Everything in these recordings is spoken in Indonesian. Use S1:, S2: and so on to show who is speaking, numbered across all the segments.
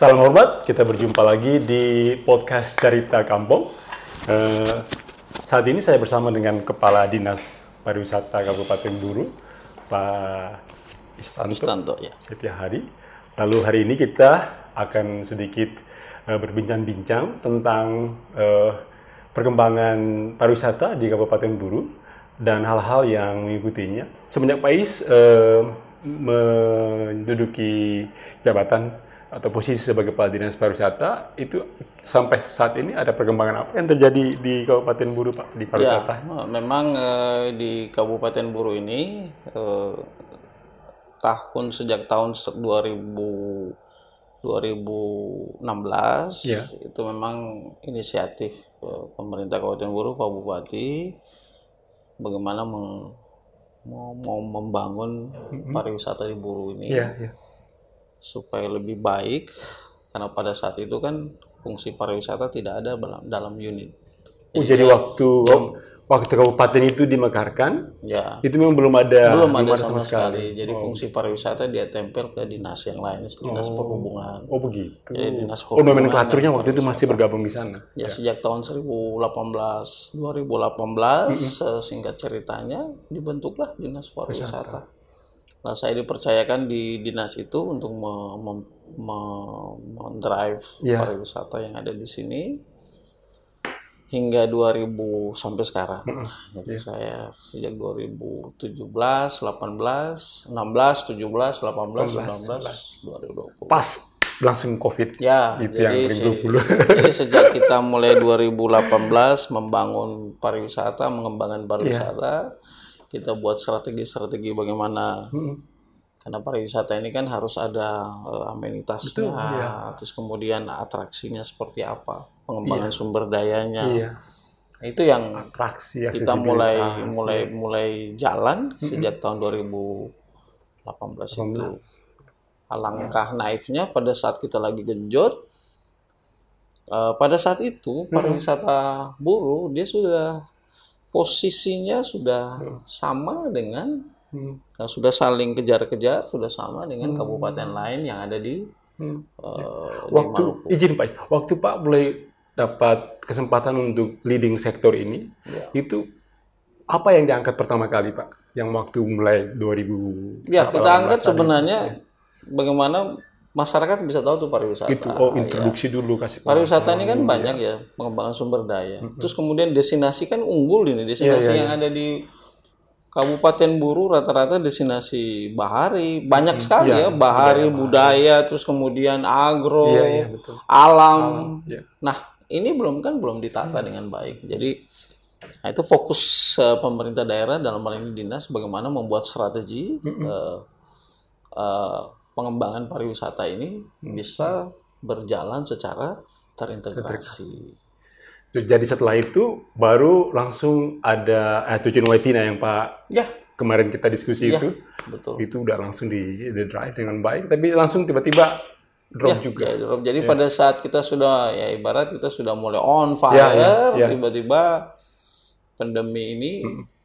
S1: Salam hormat, kita berjumpa lagi di podcast Cerita Kampung. Eh, saat ini saya bersama dengan Kepala Dinas Pariwisata Kabupaten Buru, Pak Istanto,
S2: Istanto ya.
S1: Setia Hari. Lalu hari ini kita akan sedikit eh, berbincang-bincang tentang eh, perkembangan pariwisata di Kabupaten Buru dan hal-hal yang mengikutinya. Semenjak Pak Is eh, menduduki jabatan atau posisi sebagai Kepala Dinas Pariwisata, itu sampai saat ini ada perkembangan apa yang terjadi di Kabupaten Buru Pak di pariwisata?
S2: Ya, memang eh, di Kabupaten Buru ini eh, tahun sejak tahun se- 2000 2016
S1: Ya.
S2: itu memang inisiatif eh, pemerintah Kabupaten Buru Pak Bupati bagaimana meng- mau, mau membangun pariwisata di Buru ini
S1: Iya, iya.
S2: Supaya lebih baik karena pada saat itu kan fungsi pariwisata tidak ada dalam dalam unit
S1: Oh, jadi waktu waktu kabupaten itu dimekarkan,
S2: ya
S1: itu memang belum ada
S2: belum ada sama, sekali. Jadi fungsi pariwisata dia tempel ke dinas yang lain, dinas perhubungan.
S1: Oh begitu.
S2: Jadi dinas
S1: Oh nomenklaturnya waktu itu masih bergabung di sana.
S2: Ya sejak tahun 2018 2018 eh, singkat ceritanya dibentuklah dinas pariwisata. Nah, saya dipercayakan di dinas itu untuk mendrive
S1: Ya.
S2: pariwisata yang ada di sini hingga 2000 sampai sekarang. Jadi saya sejak 2017, 18, 16, 17, 18, 19, 2020.
S1: Pas langsung covid.
S2: Ya,
S1: Itu
S2: jadi,
S1: yang
S2: si- jadi sejak kita mulai 2018 membangun pariwisata, mengembangkan pariwisata, kita buat strategi-strategi bagaimana. Karena pariwisata ini kan harus ada eh, amenitasnya, terus kemudian atraksinya seperti apa, pengembangan sumber dayanya.
S1: Iya.
S2: Nah, Itu yang
S1: Atraksi
S2: kita mulai mulai mulai jalan sejak tahun 2018 itu. Alangkah naifnya pada saat kita lagi genjot, eh, pada saat itu pariwisata buruh dia sudah posisinya sudah sama dengan
S1: Hmm.
S2: eh, sudah saling kejar-kejar, sudah sama dengan kabupaten lain yang ada di,
S1: Hmm.
S2: di
S1: Waktu
S2: Maluku.
S1: izin Pak, waktu Pak mulai dapat kesempatan untuk leading sektor ini,
S2: Ya.
S1: itu apa yang diangkat pertama kali Pak? Yang waktu mulai 2000
S2: Ya, kita angkat sebenarnya bagaimana masyarakat bisa tahu tuh pariwisata.
S1: itu oh
S2: Ya.
S1: introduksi dulu kasih
S2: Pariwisata ini kan banyak ya pengembangan sumber daya. Terus kemudian destinasi kan unggul ini, destinasi yang ada di Kabupaten Buru rata-rata destinasi bahari banyak sekali ya, bahari budaya, terus kemudian agro,
S1: Iya, iya, betul.
S2: alam.
S1: Iya.
S2: Nah ini belum kan belum ditata dengan baik. Jadi nah itu fokus eh, pemerintah daerah dalam hal ini dinas bagaimana membuat strategi eh, eh, pengembangan pariwisata ini bisa berjalan secara terintegrasi.
S1: Jadi setelah itu baru langsung ada eh, tujuan Waitina yang Pak
S2: Ya,
S1: kemarin kita diskusi itu
S2: betul.
S1: itu udah langsung di, di drive dengan baik tapi langsung tiba-tiba drop juga
S2: Ya, drop. Jadi pada saat kita sudah ya ibarat kita sudah mulai on fire,
S1: Ya, ya, ya.
S2: tiba-tiba pandemi ini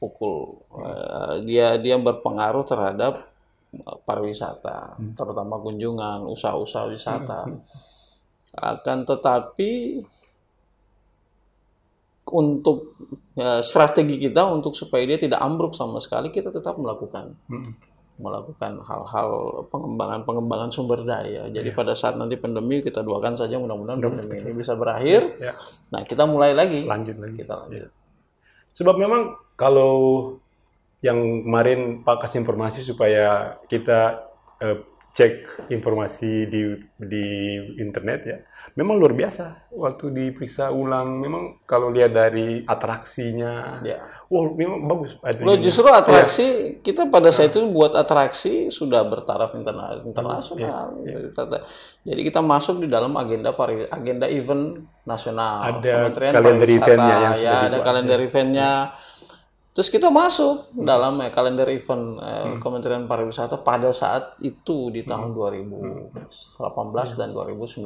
S2: pukul Eh, dia dia berpengaruh terhadap pariwisata, terutama kunjungan, usaha-usaha wisata. Akan tetapi untuk ya, strategi kita untuk supaya dia tidak ambruk sama sekali kita tetap melakukan melakukan hal-hal pengembangan-pengembangan sumber daya. Jadi pada saat nanti pandemi kita doakan saja mudah-mudahan pandemi ini bisa berakhir.
S1: Ya.
S2: Nah, kita mulai lagi.
S1: lanjut lagi
S2: Kita lanjut.
S1: sebab memang kalau yang kemarin Pak kasih informasi supaya kita eh, cek informasi di di internet ya. Memang luar biasa waktu diperiksa ulang. Memang kalau lihat dari atraksinya
S2: Ya.
S1: wow memang bagus.
S2: Loh, justru atraksi kita pada saat itu buat atraksi sudah bertaraf interna- internasional. Jadi kita masuk di dalam agenda pari, agenda event nasional.
S1: Ada
S2: Kementerian
S1: kalender eventnya yang sudah
S2: ya, ada kalender eventnya. Terus kita masuk dalam ya, kalender event eh,
S1: Hmm.
S2: Kementerian Pariwisata pada saat itu di tahun 2018 dan 2019.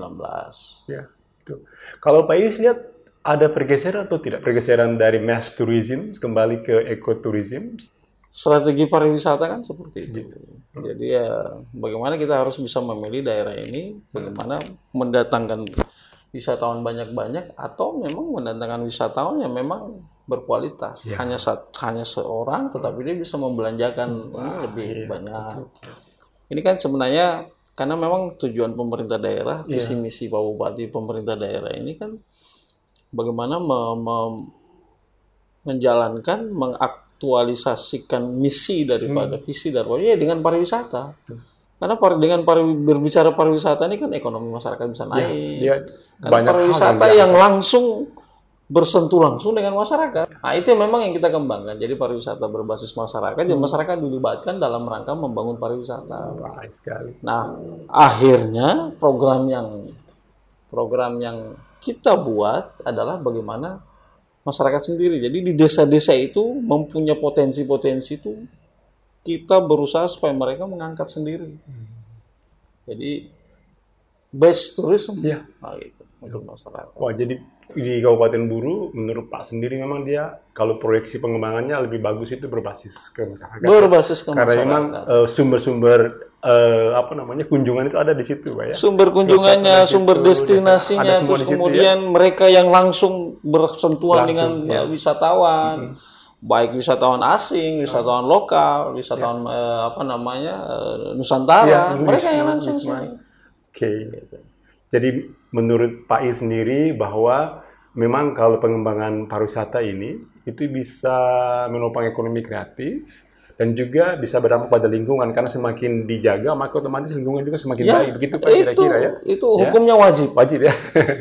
S1: Ya, itu. Kalau Pak Is lihat ada pergeseran atau tidak pergeseran dari mass tourism kembali ke ekoturism?
S2: Strategi pariwisata kan seperti itu. Jadi ya bagaimana kita harus bisa memilih daerah ini, bagaimana mendatangkan wisatawan banyak-banyak atau memang mendatangkan wisatawan yang memang berkualitas. Hanya sat, hanya seorang tetapi dia bisa membelanjakan ini lebih banyak. Ini kan sebenarnya karena memang tujuan pemerintah daerah, visi misi Pak Bupati pemerintah daerah ini kan bagaimana me- me- menjalankan mengaktualisasikan misi daripada visi daripada ya dengan pariwisata. Karena par- dengan pari- berbicara pariwisata ini kan ekonomi masyarakat bisa naik.
S1: Dia
S2: Karena pariwisata
S1: yang
S2: yang langsung bersentuh langsung dengan masyarakat. Nah, itu yang memang yang kita kembangkan. Jadi pariwisata berbasis masyarakat, dan masyarakat dilibatkan dalam rangka membangun pariwisata.
S1: baik sekali.
S2: Nah, akhirnya program yang program yang kita buat adalah bagaimana masyarakat sendiri. Jadi di desa-desa itu mempunyai potensi-potensi itu kita berusaha supaya mereka mengangkat sendiri. Jadi best tourism
S1: Iya.
S2: Nah, gitu, untuk masyarakat.
S1: Wah, jadi di Kabupaten Buru, menurut Pak sendiri memang dia kalau proyeksi pengembangannya lebih bagus itu berbasis ke masyarakat.
S2: Berbasis ke
S1: Karena
S2: masyarakat.
S1: memang eh, sumber-sumber eh, apa namanya kunjungan itu ada di situ, Pak ya.
S2: sumber kunjungannya,
S1: di
S2: sumber
S1: situ,
S2: destinasinya, terus
S1: di situ, ya.
S2: kemudian mereka yang langsung bersentuhan
S1: Langsung,
S2: dengan uh, wisatawan, baik wisatawan asing, wisatawan lokal, wisatawan eh, apa namanya eh, Nusantara,
S1: Ya,
S2: mereka yang langsung.
S1: Oke. Jadi menurut Pak I sendiri bahwa memang kalau pengembangan pariwisata ini itu bisa menopang ekonomi kreatif dan juga bisa berdampak pada lingkungan karena semakin dijaga maka otomatis lingkungan juga semakin
S2: Ya,
S1: baik begitu Pak kira-kira ya.
S2: itu hukumnya wajib.
S1: Wajib ya.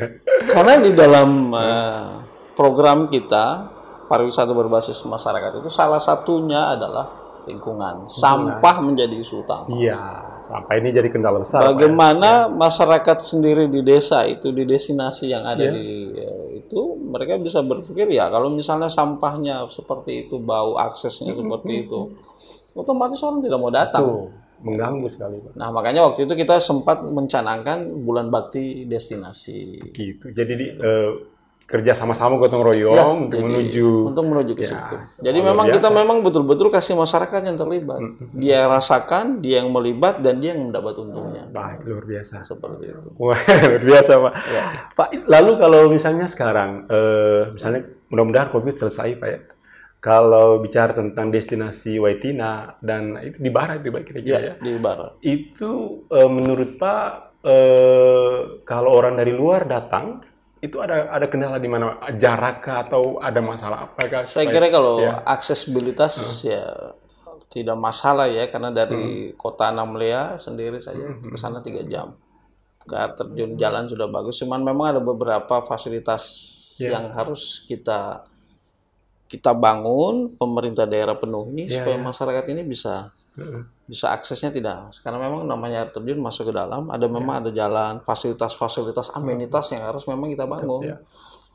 S2: Karena di dalam eh, program kita pariwisata berbasis masyarakat itu salah satunya adalah lingkungan. Sampah menjadi isu utama.
S1: Iya, sampai ini jadi kendala besar. Pak, ya.
S2: Bagaimana masyarakat sendiri di desa itu di destinasi yang ada
S1: Iya.
S2: di eh, itu mereka bisa berpikir ya kalau misalnya sampahnya seperti itu bau aksesnya seperti itu otomatis orang tidak mau datang.
S1: Mengganggu sekali Pak.
S2: Nah makanya waktu itu kita sempat mencanangkan bulan bakti destinasi
S1: Gitu. Jadi di, eh, kerja sama-sama gotong royong untuk menuju
S2: untuk menuju ke
S1: Ya,
S2: situ. Jadi memang
S1: biasa.
S2: kita memang betul-betul kasih masyarakat yang terlibat. Dia rasakan, dia yang melibat dan dia yang mendapat untungnya.
S1: baik luar biasa.
S2: Seperti itu.
S1: Wah, luar biasa, Pak.
S2: Ya.
S1: Pak, lalu kalau misalnya sekarang, eh, misalnya mudah-mudahan COVID selesai, Pak ya. Kalau bicara tentang destinasi Waitina dan itu di barat itu, Pak, kira-kira ya.
S2: di barat.
S1: Itu eh, menurut Pak, eh, kalau orang dari luar datang, itu ada ada kendala di mana? Jarak atau ada masalah apa? kah
S2: Saya kira kalau
S1: Ya.
S2: aksesibilitas ya tidak masalah ya karena dari kota Namlea sendiri saja ke sana tiga jam. Ke terjun jalan sudah bagus, cuman memang ada beberapa fasilitas yang harus kita kita bangun, pemerintah daerah penuhi supaya masyarakat ini bisa bisa aksesnya tidak. Karena memang namanya air terjun masuk ke dalam, ada memang ada jalan, fasilitas-fasilitas amenitas yang harus memang kita bangun.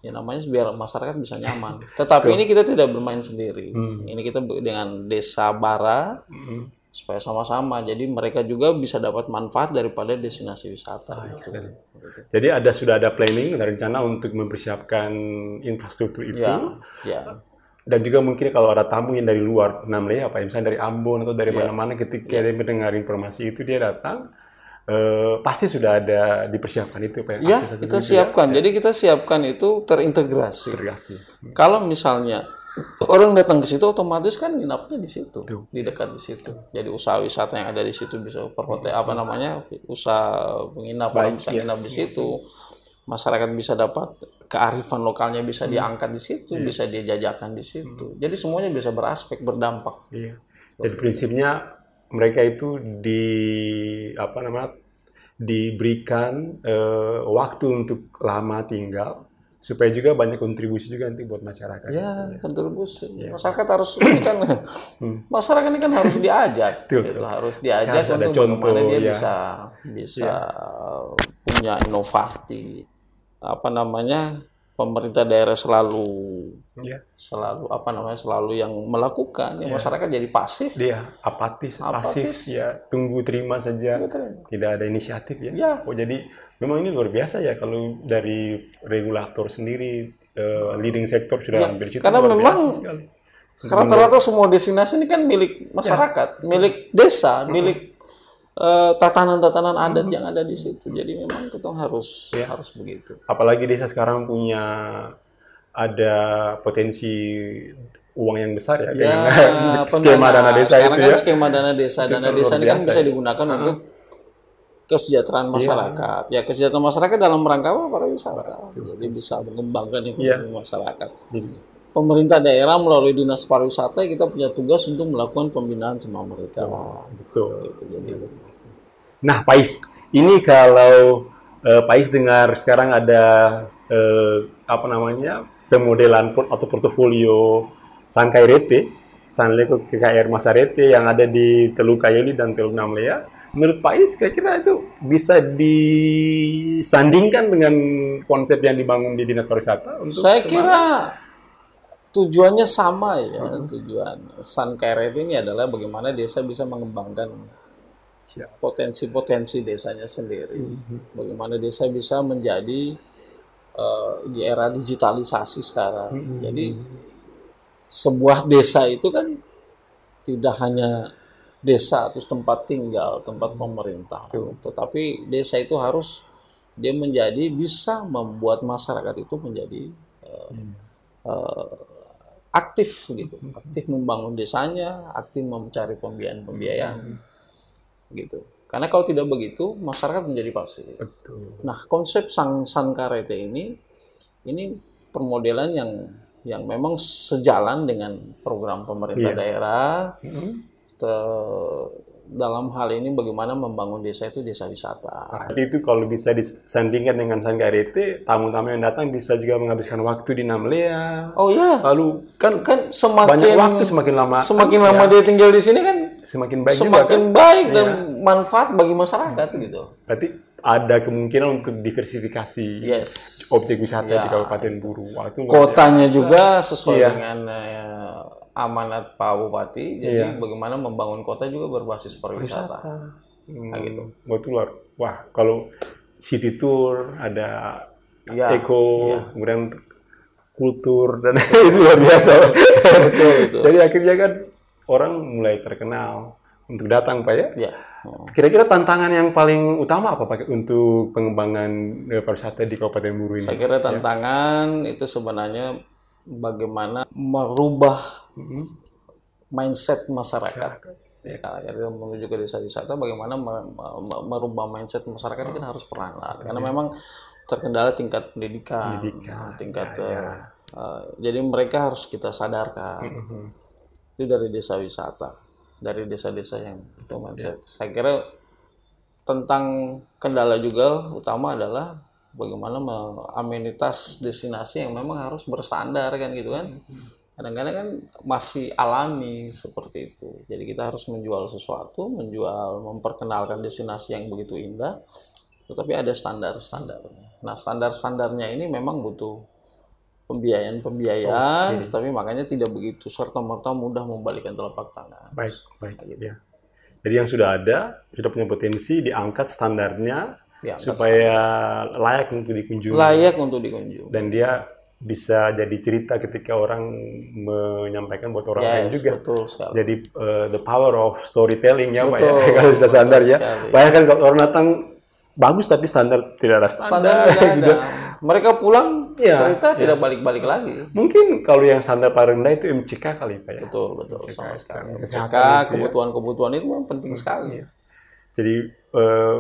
S2: Ya namanya biar masyarakat bisa nyaman. Tetapi ini kita tidak bermain sendiri. Ini kita dengan Desa Bara supaya sama-sama. Jadi mereka juga bisa dapat manfaat daripada destinasi wisata. gitu.
S1: Jadi ada sudah ada planning dan rencana untuk mempersiapkan infrastruktur itu.
S2: Ya, ya.
S1: Dan juga mungkin kalau ada tamu yang dari luar, namanya apa ya, misalnya dari Ambon atau dari mana-mana ketika dia mendengar informasi itu dia datang, eh, pasti sudah ada dipersiapkan itu Pak.
S2: Ya,
S1: akses-akses
S2: kita
S1: itu
S2: siapkan. Jadi kita siapkan itu terintegrasi.
S1: integrasi.
S2: Kalau misalnya orang datang ke situ otomatis kan nginapnya di situ, di dekat di situ. Jadi usaha wisata yang ada di situ bisa perhotel apa namanya usaha penginapan bisa nginap di situ. Masyarakat bisa dapat kearifan lokalnya bisa diangkat di situ, bisa dia jajakan di situ. Jadi semuanya bisa beraspek berdampak.
S1: Iya. Jadi prinsipnya mereka itu di apa namanya diberikan eh, waktu untuk lama tinggal supaya juga banyak kontribusi juga nanti buat masyarakat.
S2: Ya, kontribusi. Masyarakat harus kan masyarakat ini kan harus diajak,
S1: Betul,
S2: gitu. harus diajak
S1: ada
S2: untuk bagaimana
S1: contoh,
S2: dia
S1: ya.
S2: bisa bisa punya inovasi. Apa namanya? Pemerintah daerah selalu
S1: Iya.
S2: selalu apa namanya? selalu yang melakukan, ya, masyarakat jadi pasif.
S1: Dia apatis, pasif,
S2: Apatis.
S1: ya tunggu terima saja,
S2: Betul.
S1: tidak ada inisiatif ya.
S2: Ya.
S1: Oh jadi memang ini luar biasa ya kalau dari regulator sendiri eh, leading sektor sudah hampir situ
S2: Ya, karena
S1: luar
S2: memang
S1: sekali.
S2: Rata-rata semua destinasi ini kan milik masyarakat, milik desa, milik eh, tatanan-tatanan adat yang ada di situ. Jadi memang kita harus harus begitu.
S1: Apalagi desa sekarang punya ada potensi uang yang besar ya,
S2: Ya,
S1: dengan skema dana desa
S2: sekarang
S1: itu
S2: kan
S1: ya.
S2: skema dana desa,
S1: Itu
S2: dana desa ini kan bisa
S1: ya.
S2: digunakan untuk kesejahteraan masyarakat. Ya kesejahteraan masyarakat dalam rangka apa? Pariwisata. Jadi bisa mengembangkan ekonomi
S1: Iya.
S2: masyarakat. Pemerintah daerah melalui dinas pariwisata kita punya tugas untuk melakukan pembinaan sama mereka.
S1: Betul.
S2: Gitu, jadi
S1: Nah, Pais, ini kalau eh, Pais dengar sekarang ada eh, apa namanya pemodelan port- atau portofolio Sankairete, Sanleko KKR Masarete yang ada di Teluk Kayoli dan Teluk Namlea, menurut Pais kira-kira itu bisa disandingkan dengan konsep yang dibangun di Dinas Pariwisata? Untuk
S2: Saya kira tujuannya sama ya. Tujuan Sun Karet ini adalah bagaimana desa bisa mengembangkan potensi-potensi desanya sendiri. Bagaimana desa bisa menjadi eh, di era digitalisasi sekarang. Jadi sebuah desa itu kan tidak hanya desa atau tempat tinggal, tempat pemerintah, tetapi desa itu harus dia menjadi bisa membuat masyarakat itu menjadi eh, eh, aktif gitu, aktif membangun desanya, aktif mencari pembiayaan-pembiayaan gitu. Karena kalau tidak begitu, masyarakat menjadi pasif.
S1: Betul.
S2: Nah, konsep sang sankarete ini ini permodelan yang yang memang sejalan dengan program pemerintah
S1: Iya.
S2: daerah. Te- dalam hal ini bagaimana membangun desa itu desa wisata.
S1: Nah, itu kalau bisa disandingkan dengan Sankarete, tamu-tamu yang datang bisa juga menghabiskan waktu di Namlea.
S2: Oh ya,
S1: Lalu kan
S2: kan semakin
S1: banyak waktu semakin lama
S2: semakin lama dia tinggal di sini kan
S1: semakin baik juga
S2: semakin
S1: kan.
S2: baik dan manfaat bagi masyarakat gitu.
S1: Berarti ada kemungkinan untuk diversifikasi
S2: Yes.
S1: objek wisata
S2: Ya.
S1: di Kabupaten Buru. Wah, itu luar
S2: Kotanya juga sesuai
S1: Iya.
S2: dengan eh, amanat Pak Bupati. Jadi bagaimana membangun kota juga berbasis pariwisata.
S1: Hmm,
S2: Nah, gitu.
S1: Luar. Wah, kalau city tour ada
S2: Ya,
S1: eko, kemudian kultur dan itu luar biasa.
S2: Betul, betul.
S1: Jadi akhirnya kan orang mulai terkenal untuk datang Pak ya.
S2: Ya. Oh.
S1: Kira-kira tantangan yang paling utama apa Pak untuk pengembangan eh, pariwisata di Kabupaten Buru ini?
S2: Saya kira tantangan itu sebenarnya bagaimana merubah mindset masyarakat. Ya, kalau kita menuju ke desa wisata, bagaimana me- me- merubah mindset masyarakat ini kan harus perlahan. Karena memang terkendala tingkat pendidikan,
S1: Pendidikan,
S2: tingkat
S1: ya, ya.
S2: eh, jadi mereka harus kita sadarkan. Itu dari desa wisata, dari desa-desa yang itu mindset. Saya kira tentang kendala juga utama adalah bagaimana me- amenitas destinasi yang memang harus bersandar kan gitu kan. Kadang-kadang kan masih alami seperti itu. Jadi kita harus menjual sesuatu menjual memperkenalkan destinasi yang begitu indah tetapi ada standar-standarnya. Nah standar-standarnya ini memang butuh pembiayaan-pembiayaan tetapi makanya tidak begitu serta-merta mudah membalikan telapak tangan.
S1: Baik, baik. Ya. Jadi yang sudah ada, sudah punya potensi, diangkat standarnya
S2: Diangkat
S1: supaya layak untuk dikunjungi.
S2: layak untuk dikunjungi
S1: Dan dia bisa jadi cerita ketika orang menyampaikan buat orang lain
S2: Yes,
S1: juga.
S2: betul sekali
S1: Jadi uh, the power of storytelling ya Pak ya,
S2: Betul,
S1: kalau sudah standar ya.
S2: sekali.
S1: Banyak kan kalau orang datang bagus tapi standar tidak ada standar.
S2: standar tidak ada. Mereka pulang
S1: Iya,
S2: cerita tidak balik-balik lagi.
S1: Mungkin kalau yang standar paling rendah itu MCK kali Pak ya.
S2: Betul, betul. Sama sekali. Cekak,
S1: itu ya.
S2: kebutuhan-kebutuhan itu memang penting sekali.
S1: Jadi eh,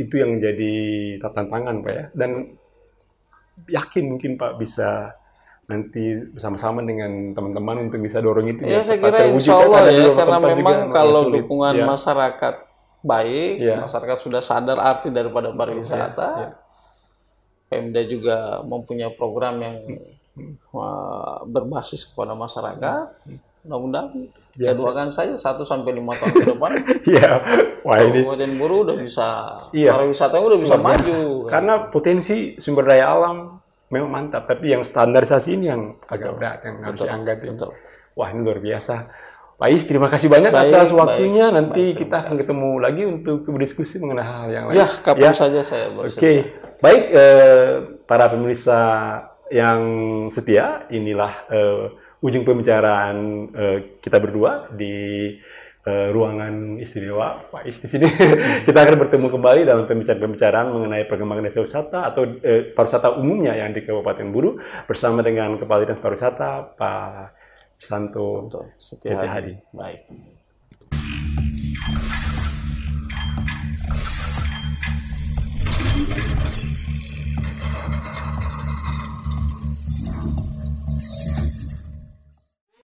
S1: itu yang jadi tantangan Pak ya. Dan yakin mungkin Pak bisa nanti bersama-sama dengan teman-teman untuk bisa dorong itu
S2: Ya, saya
S1: cepat
S2: kira insya
S1: kan.
S2: Allah ya, karena memang kalau
S1: sulit.
S2: dukungan
S1: Ya.
S2: masyarakat baik,
S1: Iya.
S2: masyarakat sudah sadar arti daripada pariwisata,
S1: Iya.
S2: Pemda juga mempunyai program yang uh, berbasis kepada masyarakat. Mudah-mudahan jadwalkan saja 1 sampai 5 tahun ke depan
S1: Iya, wah ini
S2: Kabupaten Buru udah bisa
S1: Iya.
S2: pariwisatanya udah bisa maju.
S1: karena potensi sumber daya alam memang mantap, tapi yang standarisasi ini yang agak berat yang harus diangkat. ya.
S2: betul.
S1: Wah ini luar biasa. Pak Is, terima kasih banyak
S2: Baik,
S1: atas
S2: baik,
S1: waktunya. Nanti
S2: baik,
S1: kita akan ketemu lagi untuk berdiskusi mengenai hal yang lain.
S2: Ya, kapan saja saya bersedia.
S1: Oke, baik eh, para pemirsa yang setia, inilah eh, ujung pembicaraan uh, kita berdua di uh, ruangan istimewa Pak di sini. kita akan bertemu kembali dalam pembicaraan-pembicaraan mengenai perkembangan desa wisata atau uh, pariwisata umumnya yang di Kabupaten Buru bersama dengan Kepala Dinas Pariwisata Pak Santo,
S2: Setiadi
S1: Setiahadi.
S2: Baik.